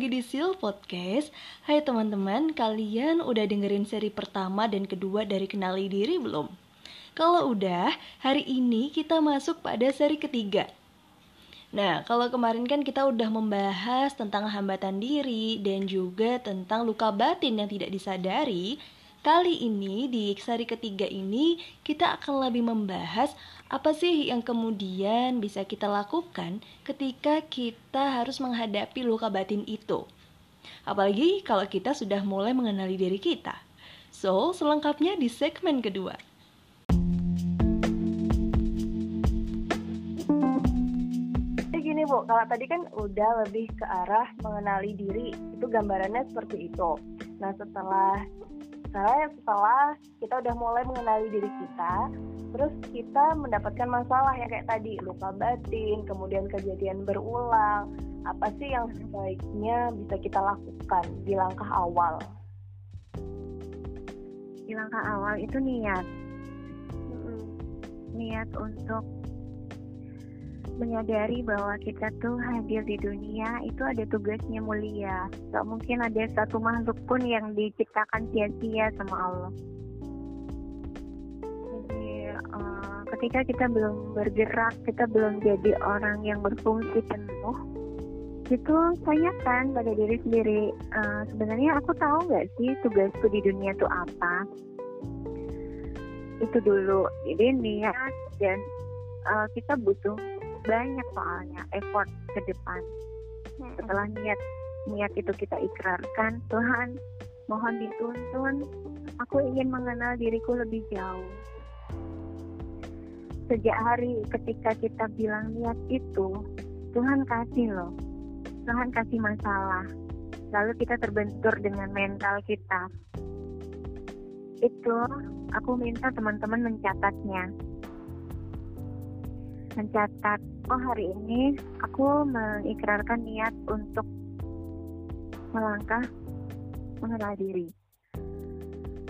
Lagi di Sil Podcast. Hai teman-teman, kalian udah dengerin seri pertama dan kedua dari Kenali Diri belum? Kalau udah, hari ini kita masuk pada seri ketiga. Nah, kalau kemarin kan kita udah membahas tentang hambatan diri dan juga tentang luka batin yang tidak disadari, Kali ini di seri ketiga ini kita akan lebih membahas apa sih yang kemudian bisa kita lakukan ketika kita harus menghadapi luka batin itu. Apalagi kalau kita sudah mulai mengenali diri kita. So, selengkapnya di segmen kedua. gini Bu, kalau tadi kan udah lebih ke arah mengenali diri, itu gambarannya seperti itu. Nah setelah Misalnya setelah kita udah mulai mengenali diri kita, terus kita mendapatkan masalah yang kayak tadi luka batin, kemudian kejadian berulang, apa sih yang sebaiknya bisa kita lakukan di langkah awal? Di langkah awal itu niat, niat untuk menyadari bahwa kita tuh hadir di dunia itu ada tugasnya mulia. Gak mungkin ada satu makhluk pun yang diciptakan sia-sia sama Allah. Jadi uh, ketika kita belum bergerak, kita belum jadi orang yang berfungsi penuh, itu tanyakan pada diri sendiri, uh, sebenarnya aku tahu nggak sih tugasku di dunia itu apa? Itu dulu. Jadi niat dan uh, kita butuh banyak soalnya effort ke depan. Hmm. setelah niat niat itu kita ikrarkan Tuhan mohon dituntun. Aku ingin mengenal diriku lebih jauh. Sejak hari ketika kita bilang niat itu Tuhan kasih loh. Tuhan kasih masalah. Lalu kita terbentur dengan mental kita. Itu aku minta teman-teman mencatatnya mencatat oh hari ini aku mengikrarkan niat untuk melangkah mengenal diri.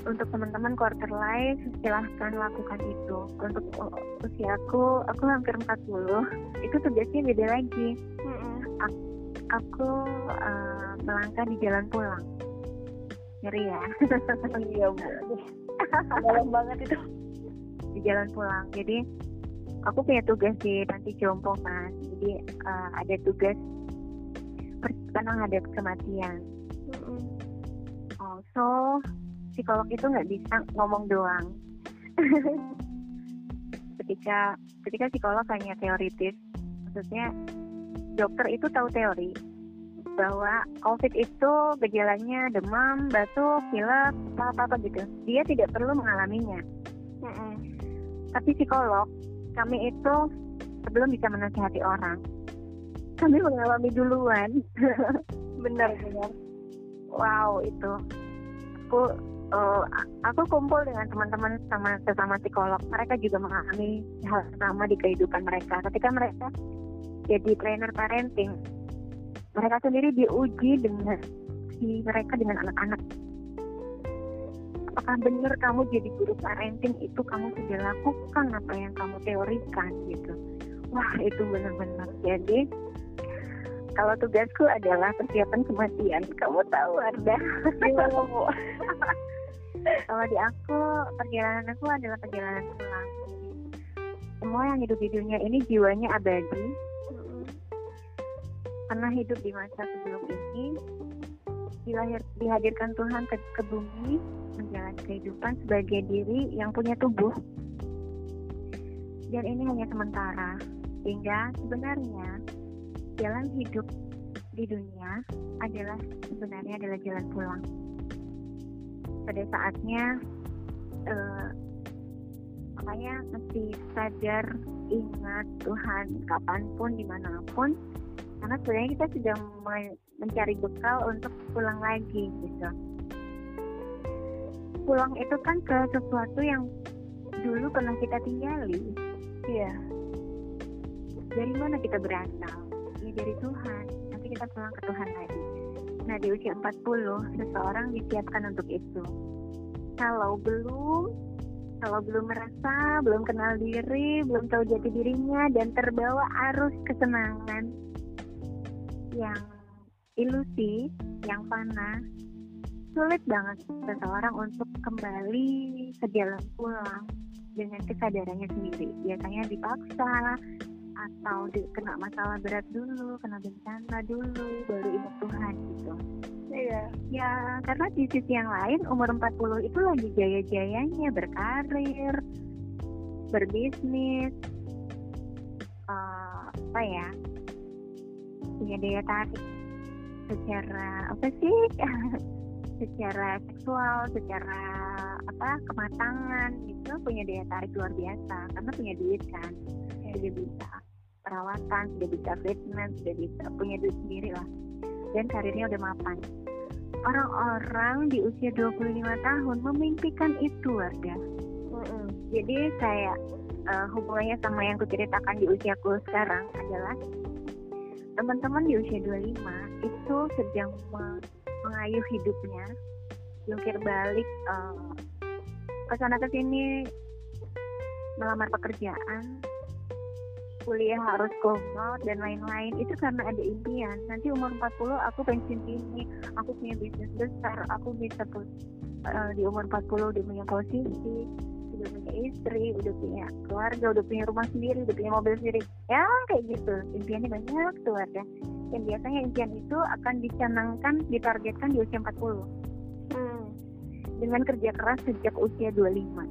Untuk teman-teman quarter life silahkan lakukan itu. Untuk usiaku aku hampir 40 itu tugasnya beda lagi. Aku, aku uh, melangkah di jalan pulang. Ngeri ya? Iya bu. Dalam banget itu. Di jalan pulang. Jadi aku punya tugas di nanti jompo mas jadi uh, ada tugas ada kematian mm-hmm. oh so psikolog itu nggak bisa ngomong doang ketika ketika psikolog hanya teoritis maksudnya dokter itu tahu teori bahwa COVID itu gejalanya demam, batuk, pilek, apa-apa gitu. Dia tidak perlu mengalaminya. Mm -mm. Tapi psikolog kami itu sebelum bisa menasihati orang. Kami mengalami duluan. Benar. Benar wow itu. Aku uh, aku kumpul dengan teman-teman sama sesama psikolog. Mereka juga mengalami hal sama di kehidupan mereka. Ketika mereka jadi trainer parenting mereka sendiri diuji dengan si mereka dengan anak-anak apakah benar kamu jadi guru parenting itu kamu sudah lakukan apa yang kamu teorikan gitu. Wah itu benar-benar. Jadi kalau tugasku adalah persiapan kematian. Kamu tahu Arda? Gimana bu kalau di aku perjalanan aku adalah perjalanan pulang. Semua yang hidup di dunia ini jiwanya abadi. Pernah hidup di masa sebelum ini dilahir dihadirkan Tuhan ke, ke bumi menjalani kehidupan sebagai diri yang punya tubuh. Dan ini hanya sementara sehingga sebenarnya jalan hidup di dunia adalah sebenarnya adalah jalan pulang. Pada saatnya eh, makanya mesti sadar ingat Tuhan kapan pun di mana pun karena sebenarnya kita sudah mencari bekal untuk pulang lagi gitu. Pulang itu kan ke sesuatu yang dulu pernah kita tinggali. Iya. Dari mana kita berasal? Ya dari Tuhan. Nanti kita pulang ke Tuhan lagi. Nah di usia 40 seseorang disiapkan untuk itu. Kalau belum kalau belum merasa, belum kenal diri, belum tahu jati dirinya, dan terbawa arus kesenangan yang ilusi yang fana sulit banget seseorang untuk kembali ke jalan pulang dengan kesadarannya sendiri biasanya dipaksa atau di, kena masalah berat dulu kena bencana dulu baru ingat Tuhan gitu Iya. ya karena di sisi yang lain umur 40 itu lagi jaya-jayanya berkarir berbisnis eh, apa ya punya daya tarik secara apa sih? Secara seksual secara apa kematangan gitu punya daya tarik luar biasa. Karena punya duit kan sudah bisa perawatan sudah bisa treatment sudah bisa punya duit sendiri lah. Dan karirnya udah mapan. Orang-orang di usia 25 tahun memimpikan itu warga. Mm-mm. jadi kayak eh, hubungannya sama yang kuceritakan di usiaku sekarang adalah teman-teman di usia 25 itu sedang me- mengayuh hidupnya jungkir balik eh, ke sana ke sini melamar pekerjaan kuliah harus komat dan lain-lain. Itu karena ada impian. Nanti umur 40 aku pensiun dini aku punya bisnis besar aku bisa eh, di umur 40 udah punya posisi udah punya istri udah punya keluarga udah punya rumah sendiri udah punya mobil sendiri. Ya kayak gitu. Impiannya banyak tuh ada dan biasanya impian itu akan dicanangkan ditargetkan di usia 40 Hmm. dengan kerja keras sejak usia 25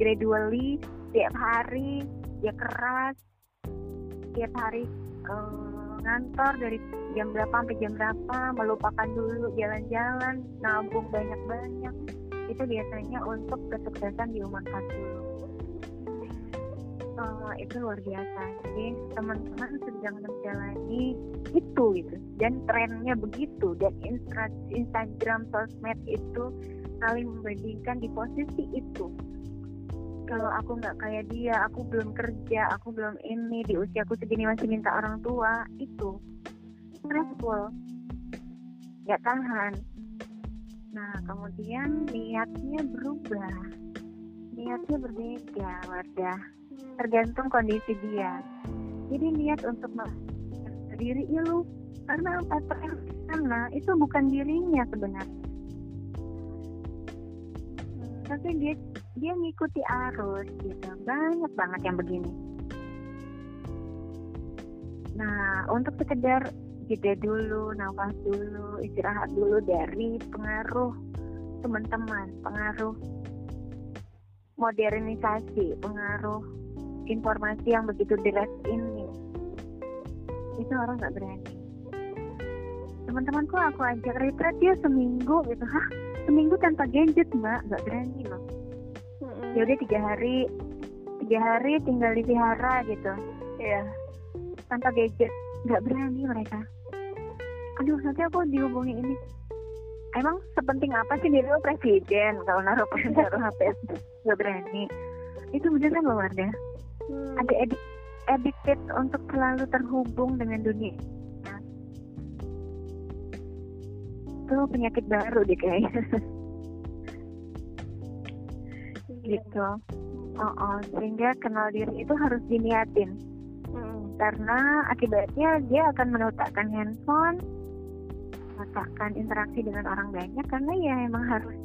gradually tiap hari dia keras. Tiap hari eh, ngantor dari jam berapa sampai jam berapa melupakan dulu jalan-jalan nabung banyak-banyak itu biasanya untuk kesuksesan di umur 40 Eh, itu luar biasa. Jadi teman-teman sedang menjalani itu gitu. Dan trennya begitu. Dan Instagram sosmed itu saling membandingkan di posisi itu. Kalau aku nggak kayak dia aku belum kerja aku belum ini di usiaku segini masih minta orang tua itu. Stressful. Nggak tahan nah kemudian niatnya berubah. Niatnya berbeda Wardah tergantung kondisi dia. Jadi niat untuk diri ya lu karena pattern sana itu bukan dirinya sebenarnya. Tapi dia dia ngikuti arus gitu. Banyak banget yang begini. Nah untuk sekedar jeda dulu nafas dulu istirahat dulu dari pengaruh teman-teman pengaruh modernisasi pengaruh informasi yang begitu deras ini. Itu orang nggak berani. Teman-temanku aku ajak retret dia seminggu gitu. Hah? Seminggu tanpa gadget mbak. Nggak berani loh. Ya udah tiga hari. Tiga hari tinggal di vihara gitu. Iya. tanpa gadget nggak berani mereka aduh nanti aku dihubungi ini emang sepenting apa sih diri lo presiden kalau naruh naruh HP nggak berani itu beneran loh Wardah Hmm. ada edik addicted untuk selalu terhubung dengan dunia itu penyakit baru deh kayaknya Iya. gitu oh, oh. sehingga kenal diri itu harus diniatin. Karena akibatnya dia akan meletakkan handphone meletakkan interaksi dengan orang banyak karena ya emang harus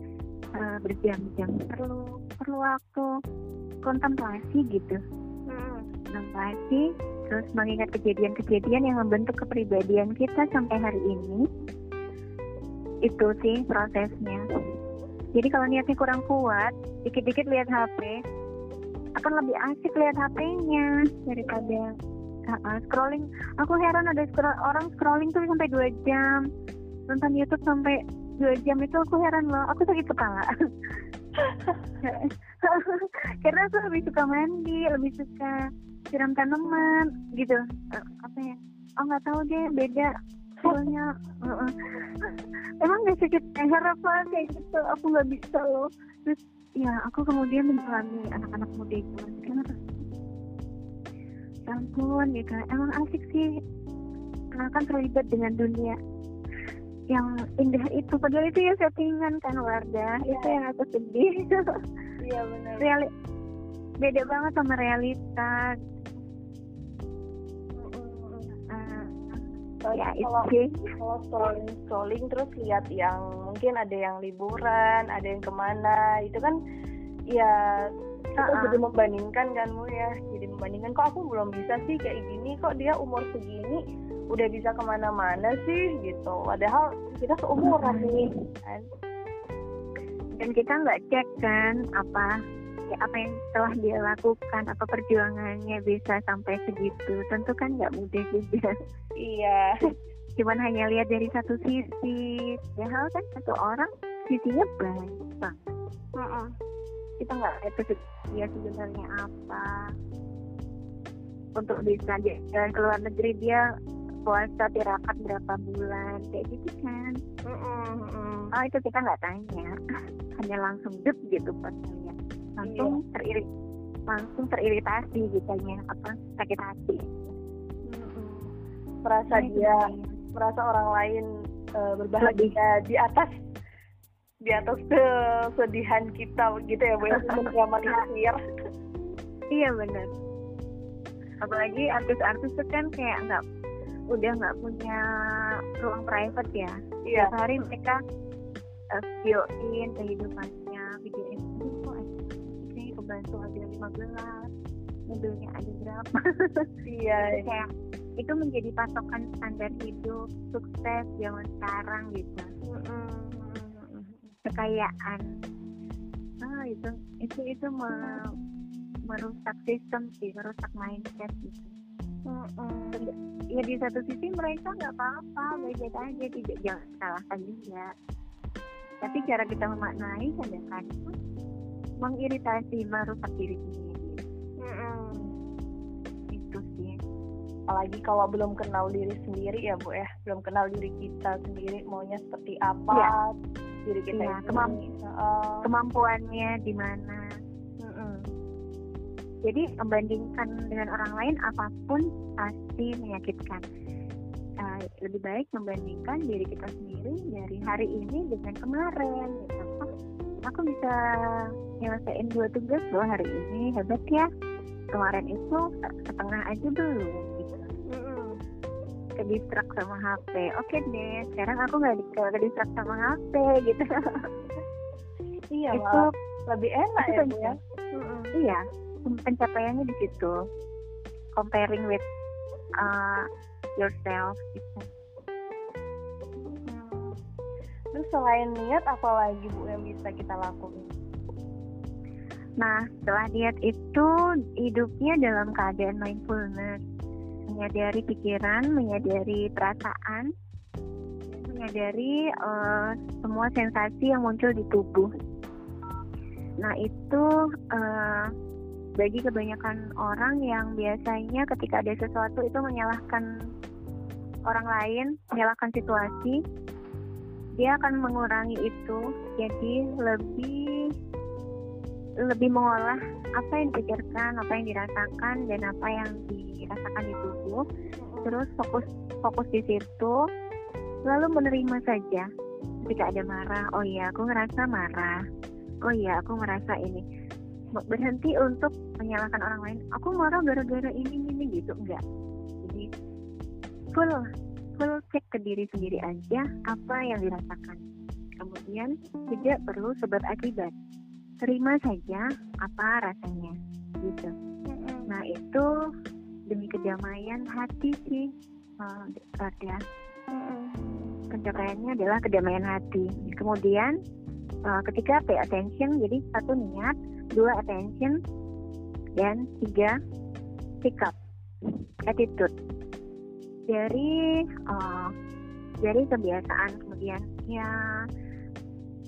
eh, berjam-jam perlu perlu waktu kontemplasi gitu Mm-mm. kontemplasi terus mengingat kejadian-kejadian yang membentuk kepribadian kita sampai hari ini itu sih prosesnya jadi kalau niatnya kurang kuat dikit-dikit lihat HP akan lebih asik lihat HP-nya daripada scrolling. Aku heran ada scroll, orang scrolling tuh sampai dua jam. Nonton YouTube sampai dua jam itu aku heran loh. Aku sakit kepala karena aku lebih suka mandi lebih suka siram tanaman gitu. Eh, apa ya? Oh nggak tahu deh beda Heeh. emang gak sakit leher apa kayak gitu. Aku nggak bisa loh. Terus ya aku kemudian mengalami anak-anak muda itu. Ya ampun gitu emang asik sih. Karena kan terlibat dengan dunia yang indah itu. Padahal itu ya settingan kan Wardah itu yang aku sedih. Iya benar. reali beda banget sama realitas Mm-mm. Eh, ya kalau kalau scrolling scrolling terus lihat yang mungkin ada yang liburan ada yang ke mana itu kan ya kita Uh-uh. jadi membandingkan kan Bu ya? Jadi membandingkan. Kok aku belum bisa sih kayak gini? Kok dia umur segini udah bisa ke mana-mana sih? Gitu. Padahal kita seumuran nih kan? Dan kita nggak cek kan apa ya apa yang telah dia lakukan apa perjuangannya bisa sampai segitu. Tentu kan nggak mudah juga. Iya. Cuman hanya lihat dari satu sisi. Padahal kan satu orang sisinya banyak banget. Kita nggak ke dia sebenarnya apa untuk bisa jalan ke luar negeri dia puasa tirakat berapa bulan kayak gitu kan Mm-mm, mm-mm. oh itu kita nggak tanya hanya langsung dep gitu pas lihat langsung teririt langsung teriritasi gitu ya apa sakit hati Mm-mm. merasa Nah, dia dia. merasa orang lain eh, berbahagia di atas di atas kesedihan kita gitu ya bu ya mendramatisir iya benar. Apalagi artis-artis itu kan kayak nggak udah nggak punya ruang private ya. Iya. Tiap hari mereka uh, videoin kehidupannya videoin "Aduh, kok ini kebantu ada lima gelas mobilnya ada berapa. Iya. Itu kayak itu menjadi patokan standar hidup sukses zaman sekarang gitu. Mm-mm. Kekayaan. Ah itu itu itu me- merusak sistem sih merusak mindset gitu. Mm-mm. ya di satu sisi mereka nggak apa-apa baik-baik aja tidak jangan salahkan juga. Tapi cara kita memaknai kadang-kadang mengiritasi merusak diri sendiri. Mm-mm. itu sih. Apalagi kalau belum kenal diri sendiri ya bu ya. Belum kenal diri kita sendiri maunya seperti apa. Iya. Diri kita Iya, kemamp- Heeh. kemampuannya di mana Mm-mm. jadi membandingkan dengan orang lain apa pun pasti menyakitkan Eh, lebih baik membandingkan diri kita sendiri dari hari ini dengan kemarin gitu. Oh, aku bisa nyelesain dua tugas loh hari ini hebat ya kemarin itu setengah aja belum. Ke distract sama HP oke deh sekarang aku nggak di- ke distract sama HP gitu. Iya itu malah lebih enak itu ya penca- ya. Iya pencapaiannya di situ. Comparing with uh, yourself gitu. Hmm. Terus selain niat apa lagi bu yang bisa kita lakukan? Nah, setelah diet itu hidupnya dalam keadaan mindfulness, menyadari pikiran, menyadari perasaan, menyadari eh, semua sensasi yang muncul di tubuh. Nah, itu eh, bagi kebanyakan orang yang biasanya ketika ada sesuatu itu menyalahkan orang lain, menyalahkan situasi, dia akan mengurangi itu, jadi lebih lebih mengolah apa yang dipikirkan, apa yang dirasakan, dan apa yang dirasakan di tubuh. Terus fokus fokus di situ, lalu menerima saja. Ketika ada marah, oh iya aku ngerasa marah. Oh iya aku ngerasa ini. Berhenti untuk menyalahkan orang lain. Aku marah gara-gara ini ini gitu enggak. Jadi full full cek ke diri sendiri aja apa yang dirasakan. Kemudian tidak perlu sebab akibat terima saja apa rasanya gitu. Nah itu demi kedamaian hati sih uh, ya pencapaiannya adalah kedamaian hati. Kemudian uh, ketika pay attention. Jadi satu niat dua attention dan tiga sikap attitude. Dari uh, dari kebiasaan kemudian ya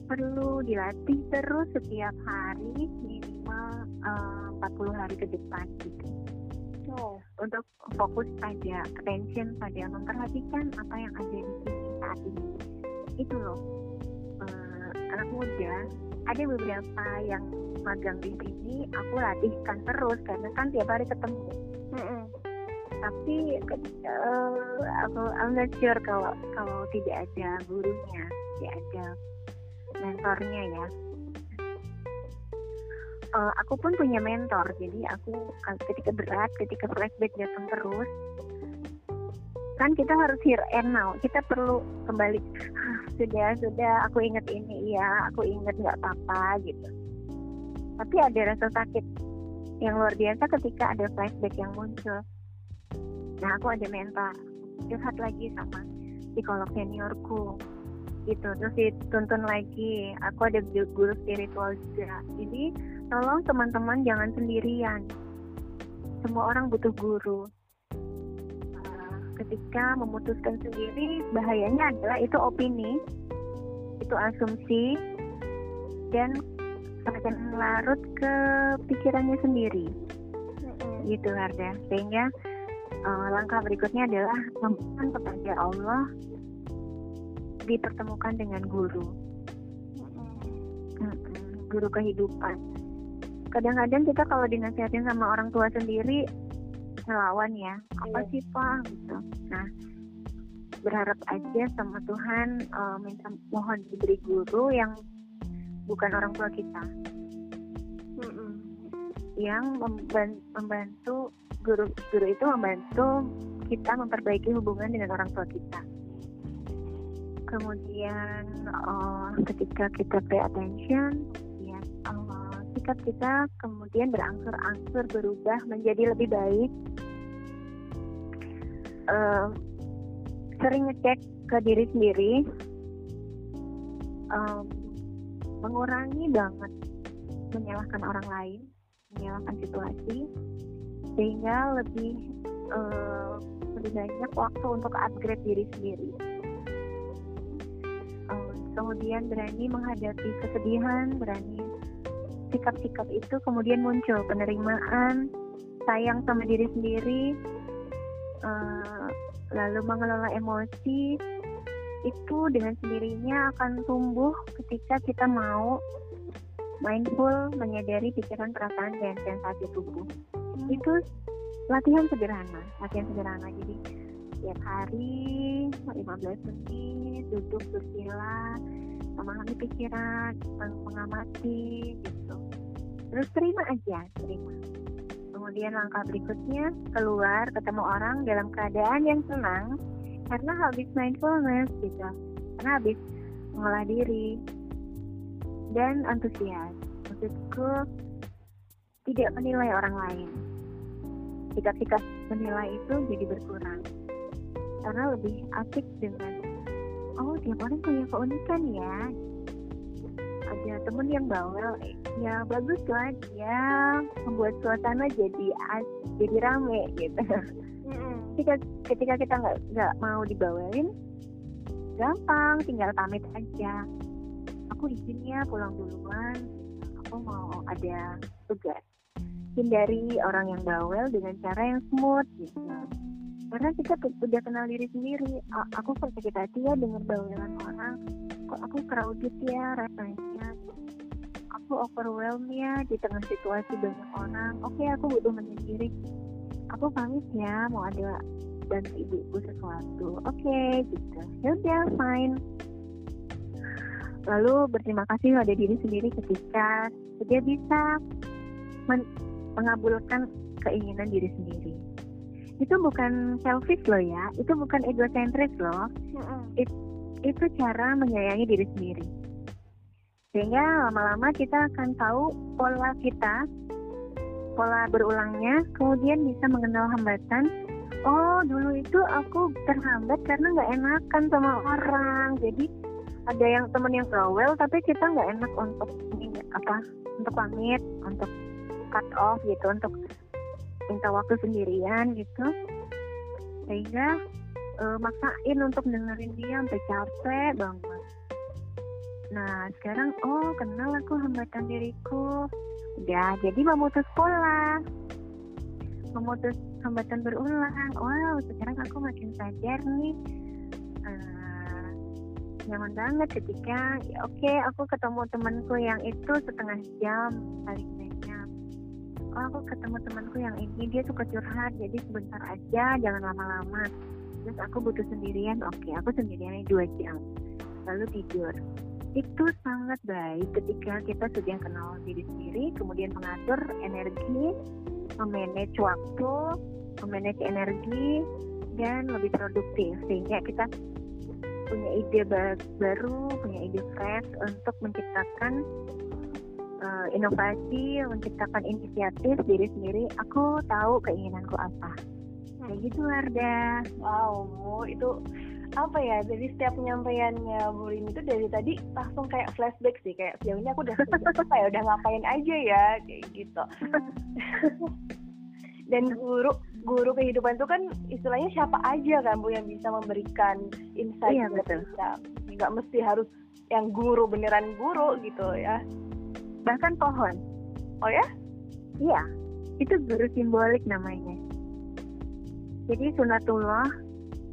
perlu dilatih terus setiap hari minimal eh, 40 hari ke depan gitu Oh. untuk fokus pada attention pada memperhatikan apa yang ada di sini saat ini itu loh eh, anak muda ada beberapa yang magang di sini aku latihkan terus karena kan tiap hari ketemu Mm-mm. tapi eh, aku I'm not sure kalau kalau tidak ada gurunya tidak ada mentornya ya. Eh, aku pun punya mentor jadi aku ketika berat ketika flashback datang terus kan kita harus here and now kita perlu kembali "Ah, sudah sudah aku ingat ini ya aku ingat nggak apa-apa gitu. Tapi ada rasa sakit yang luar biasa ketika ada flashback yang muncul. Nah aku ada mentor curhat lagi sama psikolog seniorku gitu. Terus dituntun lagi. Aku ada gu- guru spiritual juga. Jadi tolong teman-teman jangan sendirian. Semua orang butuh guru. Eh, ketika memutuskan sendiri bahayanya adalah itu opini itu asumsi dan akan larut ke pikirannya sendiri. Gitu Harda sehingga eh, langkah berikutnya adalah memohon kepada Allah dipertemukan dengan guru. Mm-mm, guru kehidupan. Kadang-kadang kita kalau dinasihatin sama orang tua sendiri ngelawan ya. Apa Iya. sih pak? Gitu. Nah berharap aja sama Tuhan eh, minta mohon diberi guru yang bukan orang tua kita. Yang memban- membantu guru guru itu membantu kita memperbaiki hubungan dengan orang tua kita. Kemudian eh, ketika kita pay attention, ya eh, sikap kita kemudian berangsur-angsur berubah menjadi lebih baik. Eh, sering ngecek ke diri sendiri, eh, mengurangi banget menyalahkan orang lain menyalahkan situasi sehingga lebih eh, lebih banyak waktu untuk upgrade diri sendiri. Kemudian berani menghadapi kesedihan, berani sikap-sikap itu kemudian muncul penerimaan, sayang sama diri sendiri, eh, lalu mengelola emosi itu dengan sendirinya akan tumbuh ketika kita mau mindful menyadari pikiran perasaan dan sensasi tubuh. Itu latihan sederhana latihan sederhana. Jadi setiap hari 15 menit duduk bersila memahami pikiran meng- mengamati gitu terus terima aja terima kemudian langkah berikutnya keluar ketemu orang dalam keadaan yang senang karena habis mindfulness gitu karena habis mengolah diri dan antusias. Maksudku tidak menilai orang lain. Sikap-sikap menilai itu jadi berkurang. Karena lebih asik dengan oh tiap orang punya keunikan ya. Ada temen yang bawel, eh, ya bagus lah dia membuat suasana jadi as, jadi rame gitu. Ketika ketika kita nggak nggak mau dibawelin, gampang, tinggal pamit aja. Aku izin ya pulang duluan. Aku mau ada tugas. Hindari orang yang bawel dengan cara yang smooth gitu karena kita udah kenal diri sendiri. A- aku kok sakit hati ya dengan bawelan orang. Kok aku crowded ya rasanya? Aku overwhelmed ya di tengah situasi banyak orang. Oke aku butuh menyendiri. Aku pamit ya mau ada bantu ibuku sesuatu. Oke gitu. Ya fine. Lalu berterima kasih pada diri sendiri ketika dia bisa men- mengabulkan keinginan diri sendiri itu bukan selfish loh ya. Itu bukan egosentris loh. Itu cara menyayangi diri sendiri. Sehingga lama-lama kita akan tahu pola kita pola berulangnya kemudian bisa mengenal hambatan. Oh dulu itu aku terhambat karena nggak enakan sama orang. Jadi ada yang temen yang bawel tapi kita nggak enak untuk ini apa untuk pamit untuk cut off gitu untuk minta waktu sendirian gitu. Sehingga eh, maksain untuk dengerin dia sampai capek banget. Nah sekarang oh kenal aku hambatan diriku. Udah jadi memutus pola. Memutus hambatan berulang. Wow sekarang aku makin sadar nih. Eh, nyaman banget ketika ya oke aku ketemu temanku yang itu setengah jam paling oh aku ketemu temanku yang ini dia suka curhat jadi sebentar aja jangan lama-lama. Terus aku butuh sendirian oke aku sendirian dua jam. Lalu tidur. Itu sangat baik ketika kita sudah kenal diri sendiri kemudian mengatur energi memanage waktu memanage energi dan lebih produktif. Sehingga kita punya ide baru, punya ide fresh untuk menciptakan uh, inovasi, menciptakan inisiatif diri sendiri. Aku tahu keinginanku apa. Kayak gitu Arda. Wow, itu apa ya jadi setiap penyampaiannya Bu Rini itu dari tadi langsung kayak flashback sih kayak sejauh ini aku udah apa ya udah ngapain aja ya kayak gitu dan guru guru kehidupan itu kan istilahnya siapa aja kan Bu yang bisa memberikan insight iya, betul. kita nggak mesti harus yang guru beneran guru gitu ya bahkan pohon. Oh ya? Iya. Itu guru simbolik namanya. Jadi sunatullah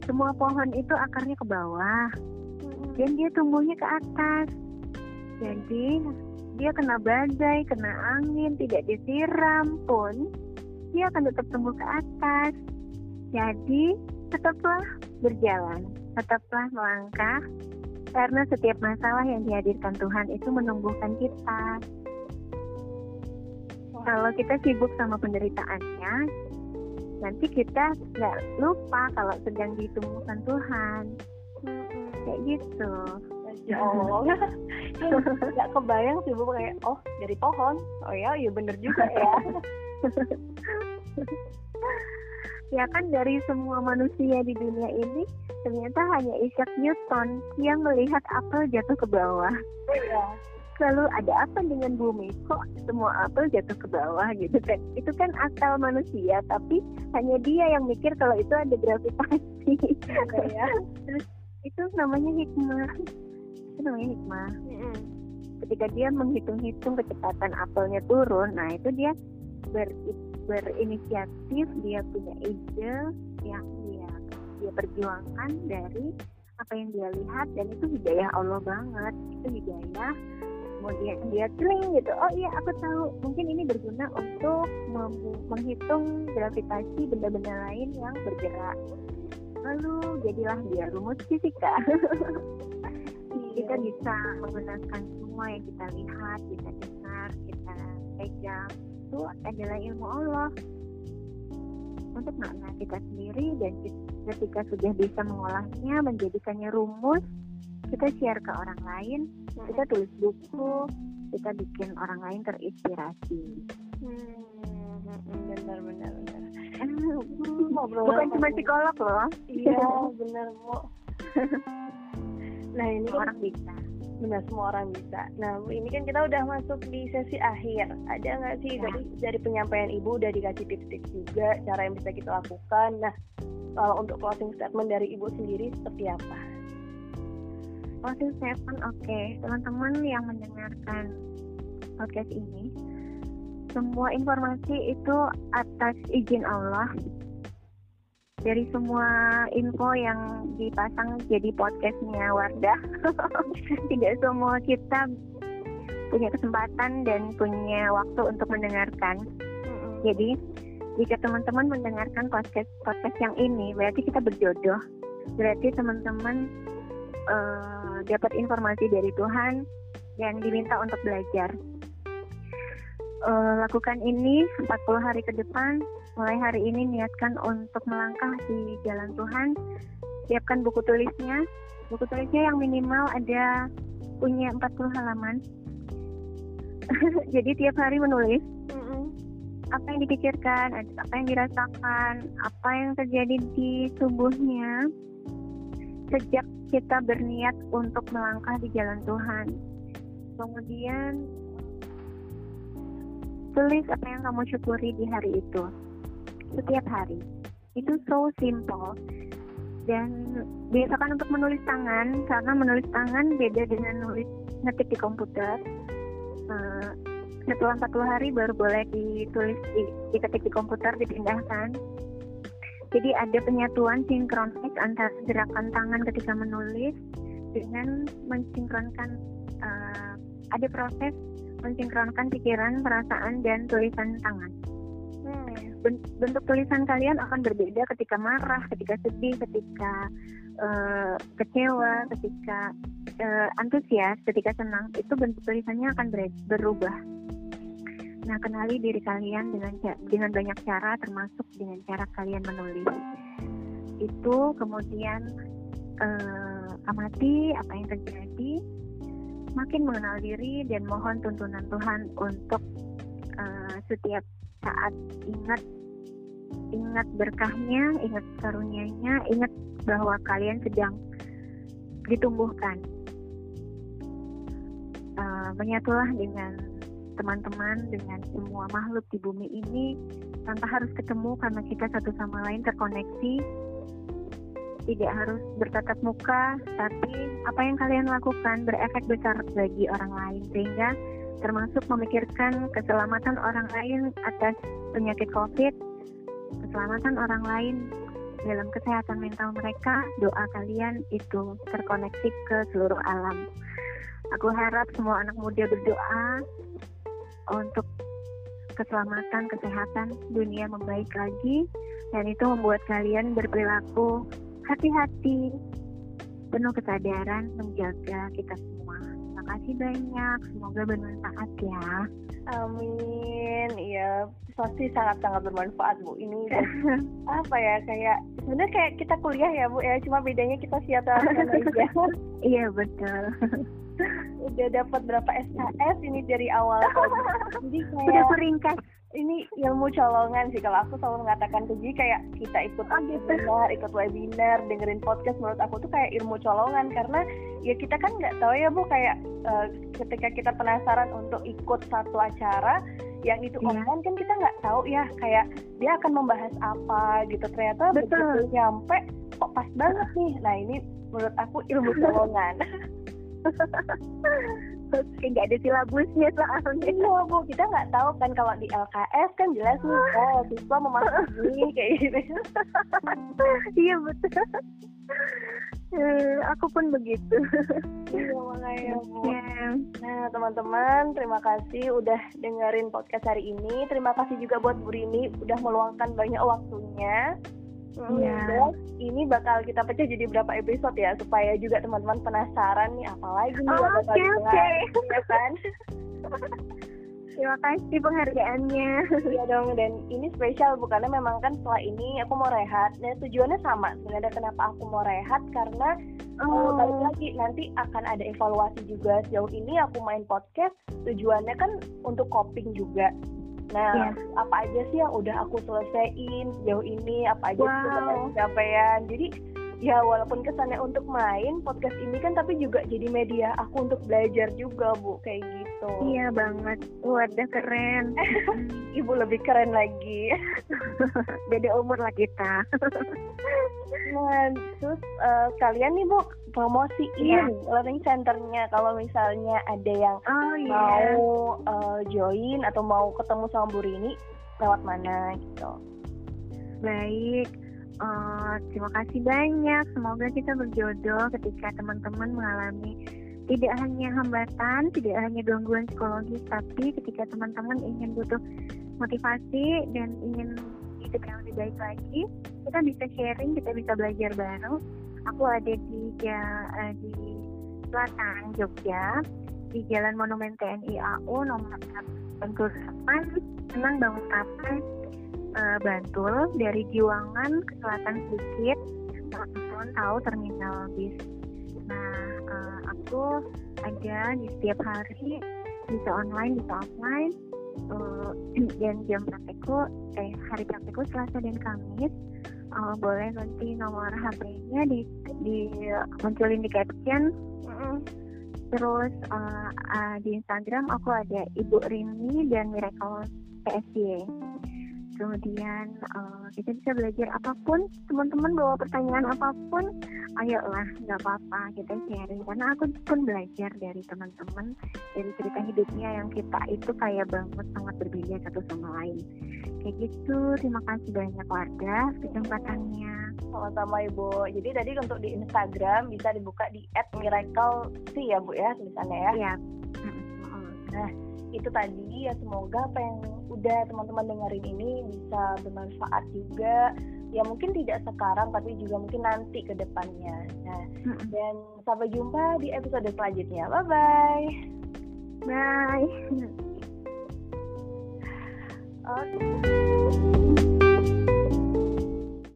semua pohon itu akarnya ke bawah. Dan dia tumbuhnya ke atas. Jadi dia kena badai kena angin tidak disiram pun dia akan tetap tumbuh ke atas. Jadi tetaplah berjalan tetaplah melangkah karena setiap masalah yang dihadirkan Tuhan itu menumbuhkan kita. Kalau kita sibuk sama penderitaannya, nanti kita nggak lupa kalau sedang ditumbuhkan Tuhan. Kayak gitu. Ya Allah nggak kebayang sih bu kayak oh dari pohon. Oh ya iya bener juga ya. Ya kan dari semua manusia di dunia ini ternyata hanya Isaac Newton yang melihat apel jatuh ke bawah. Ya lalu ada apa dengan bumi? Kok semua apel jatuh ke bawah gitu kan? Itu kan akal manusia tapi hanya dia yang mikir kalau itu ada gravitasi. Ya. Terus itu namanya hikmah. Itu namanya hikmah. Mm-hmm. ketika dia menghitung-hitung kecepatan apelnya turun nah itu dia ber, berinisiatif dia punya ide yang dia dia perjuangkan dari apa yang dia lihat dan itu hidayah Allah banget. Itu hidayah kemudian dia kling gitu. Oh iya aku tahu. Mungkin ini berguna untuk menghitung gravitasi benda-benda lain yang bergerak. Lalu jadilah dia rumus fisika. Iya. kita bisa menggunakan semua yang kita lihat kita dengar kita pegang. Itu adalah ilmu Allah. Untuk makna kita sendiri dan ketika sudah bisa mengolahnya menjadikannya rumus kita share ke orang lain kita tulis buku kita bikin orang lain terinspirasi. Hmm, benar benar benar. Bukan cuma psikolog loh. Iya benar bu. Nah ini kan, orang bisa. Benar semua orang bisa. Nah ini kan kita udah masuk di sesi akhir. Ada nggak sih ya. dari dari penyampaian ibu udah dikasih tips-tips juga cara yang bisa kita lakukan? Nah kalau untuk closing statement dari ibu sendiri seperti apa closing statement oke. Okay. teman-teman yang mendengarkan podcast ini semua informasi itu atas izin Allah. Dari semua info yang dipasang jadi podcastnya Wardah. Tidak semua kita punya kesempatan dan punya waktu untuk mendengarkan. Jadi jika teman-teman mendengarkan podcast podcast yang ini berarti kita berjodoh. Berarti teman-teman uh, dapat informasi dari Tuhan dan diminta untuk belajar. Uh, lakukan ini 40 hari ke depan. Mulai hari ini niatkan untuk melangkah di jalan Tuhan. Siapkan buku tulisnya. Buku tulisnya yang minimal ada punya 40 halaman. Jadi tiap hari menulis apa yang dipikirkan, apa yang dirasakan, apa yang terjadi di tubuhnya sejak kita berniat untuk melangkah di jalan Tuhan. Kemudian tulis apa yang kamu syukuri di hari itu. Setiap hari. Itu so simple. Dan biasakan untuk menulis tangan karena menulis tangan beda dengan nulis ngetik di komputer. Uh, setelah 40 hari baru boleh ditulis di, diketik di komputer dipindahkan jadi ada penyatuan sinkronis antara gerakan tangan ketika menulis dengan mensinkronkan uh, ada proses mensinkronkan pikiran, perasaan dan tulisan tangan. Hmm. Bentuk tulisan kalian akan berbeda ketika marah, ketika sedih, ketika uh, kecewa, ketika uh, antusias, ketika senang. Itu bentuk tulisannya akan berubah. Nah, kenali diri kalian dengan dengan banyak cara termasuk dengan cara kalian menulis. itu kemudian uh, amati apa yang terjadi makin mengenal diri dan mohon tuntunan Tuhan untuk uh, setiap saat ingat ingat berkahnya, ingat karunia-Nya, ingat bahwa kalian sedang ditumbuhkan. Uh, menyatulah dengan teman-teman, dengan semua makhluk di bumi ini tanpa harus ketemu karena kita satu sama lain terkoneksi. Tidak harus bertatap muka, tapi apa yang kalian lakukan berefek besar bagi orang lain sehingga termasuk memikirkan keselamatan orang lain atas penyakit COVID, keselamatan orang lain dalam kesehatan mental mereka, doa kalian itu terkoneksi ke seluruh alam. Aku harap semua anak muda berdoa untuk keselamatan, kesehatan dunia membaik lagi, dan itu membuat kalian berperilaku hati-hati, penuh kesadaran menjaga kita semua. Terima kasih banyak, semoga bermanfaat ya. Amin. Iya, pasti sangat-sangat bermanfaat Bu. Ini apa ya kayak sebenarnya kayak kita kuliah ya Bu ya, cuma bedanya kita siapa aja. iya betul. Udah dapat berapa SKS ini dari awal. Jadi kayak Udah ringkas ini ilmu colongan sih. Kalau aku selalu mengatakan ke Ji kayak kita ikut oh, gitu. webinar, ikut webinar, dengerin podcast menurut aku tuh kayak ilmu colongan. Karena ya kita kan nggak tahu ya bu kayak uh, ketika kita penasaran untuk ikut satu acara yang itu yeah. online kan kita nggak tahu ya kayak dia akan membahas apa gitu. Ternyata Betul. begitu nyampe kok pas banget nih. Nah ini menurut aku ilmu colongan kayak nggak ada silabusnya soalnya iya bu. Kita nggak tahu kan kalau di LKS kan jelas nih oh siswa memasuki kayak gitu. Iya betul. Eh, aku pun begitu. Iya makanya bu. Yeah. nah teman-teman terima kasih udah dengerin podcast hari ini. Terima kasih juga buat Bu Rini udah meluangkan banyak waktunya Iya. Yeah. Ini bakal kita pecah jadi berapa episode ya supaya juga teman-teman penasaran nih apalagi nih oh, bakal okay, okay. ya kan? Terima kasih penghargaannya. Iya dong dan ini spesial bukannya memang kan setelah ini aku mau rehat. Nah tujuannya sama sebenarnya kenapa aku mau rehat karena oh. balik lagi nanti akan ada evaluasi juga sejauh ini aku main podcast tujuannya kan untuk coping juga Nah, yeah. apa aja sih yang udah aku selesaiin sejauh ini? Apa aja wow. sih pencapaian? Jadi ya walaupun kesannya untuk main podcast ini kan tapi juga jadi media aku untuk belajar juga bu kayak gitu iya banget. Wadah keren. Ibu lebih keren lagi. Beda umur lah kita. Nah terus uh, kalian nih bu promosiin yeah. learning centernya. Kalau misalnya ada yang oh, yeah. mau uh, join atau mau ketemu sama Bu Rini lewat mana gitu? Baik. Uh, terima kasih banyak. Semoga kita berjodoh ketika teman-teman mengalami tidak hanya hambatan, tidak hanya gangguan psikologis, tapi ketika teman-teman ingin butuh motivasi dan ingin hidup yang lebih baik lagi, kita bisa sharing, kita bisa belajar bareng. Aku ada di ya, di selatan Jogja, di Jalan Monumen TNI AU nomor 88, Senang Bangun Kapan, uh, Bantul dari Giwangan ke selatan sedikit teman-teman tahu terminal bis uh, aku ada di setiap hari bisa online bisa offline. Uh, dan jam praktekku eh hari praktekku Selasa dan Kamis. Uh, boleh nanti nomor HP-nya di di munculin di caption. Terus uh, uh, di Instagram aku ada Ibu Rini dan Miracle PSY kemudian uh, kita bisa belajar apa pun teman-teman bawa pertanyaan apa pun ayolah nggak apa-apa kita sharing. Karena aku pun belajar dari teman-teman dari cerita hidupnya yang kita itu kayak banget sangat berbeda satu sama lain. Kayak gitu terima kasih banyak warga kesempatannya. Sama-sama ibu. Jadi tadi untuk di Instagram bisa dibuka di @miracle sih ya bu ya tulisannya ya? Iya. Nah itu tadi ya semoga apa yang udah teman-teman dengerin ini bisa bermanfaat juga. Ya mungkin tidak sekarang tapi juga mungkin nanti ke depannya. Nah dan sampai jumpa di episode selanjutnya. Bye bye. Bye oke. okay.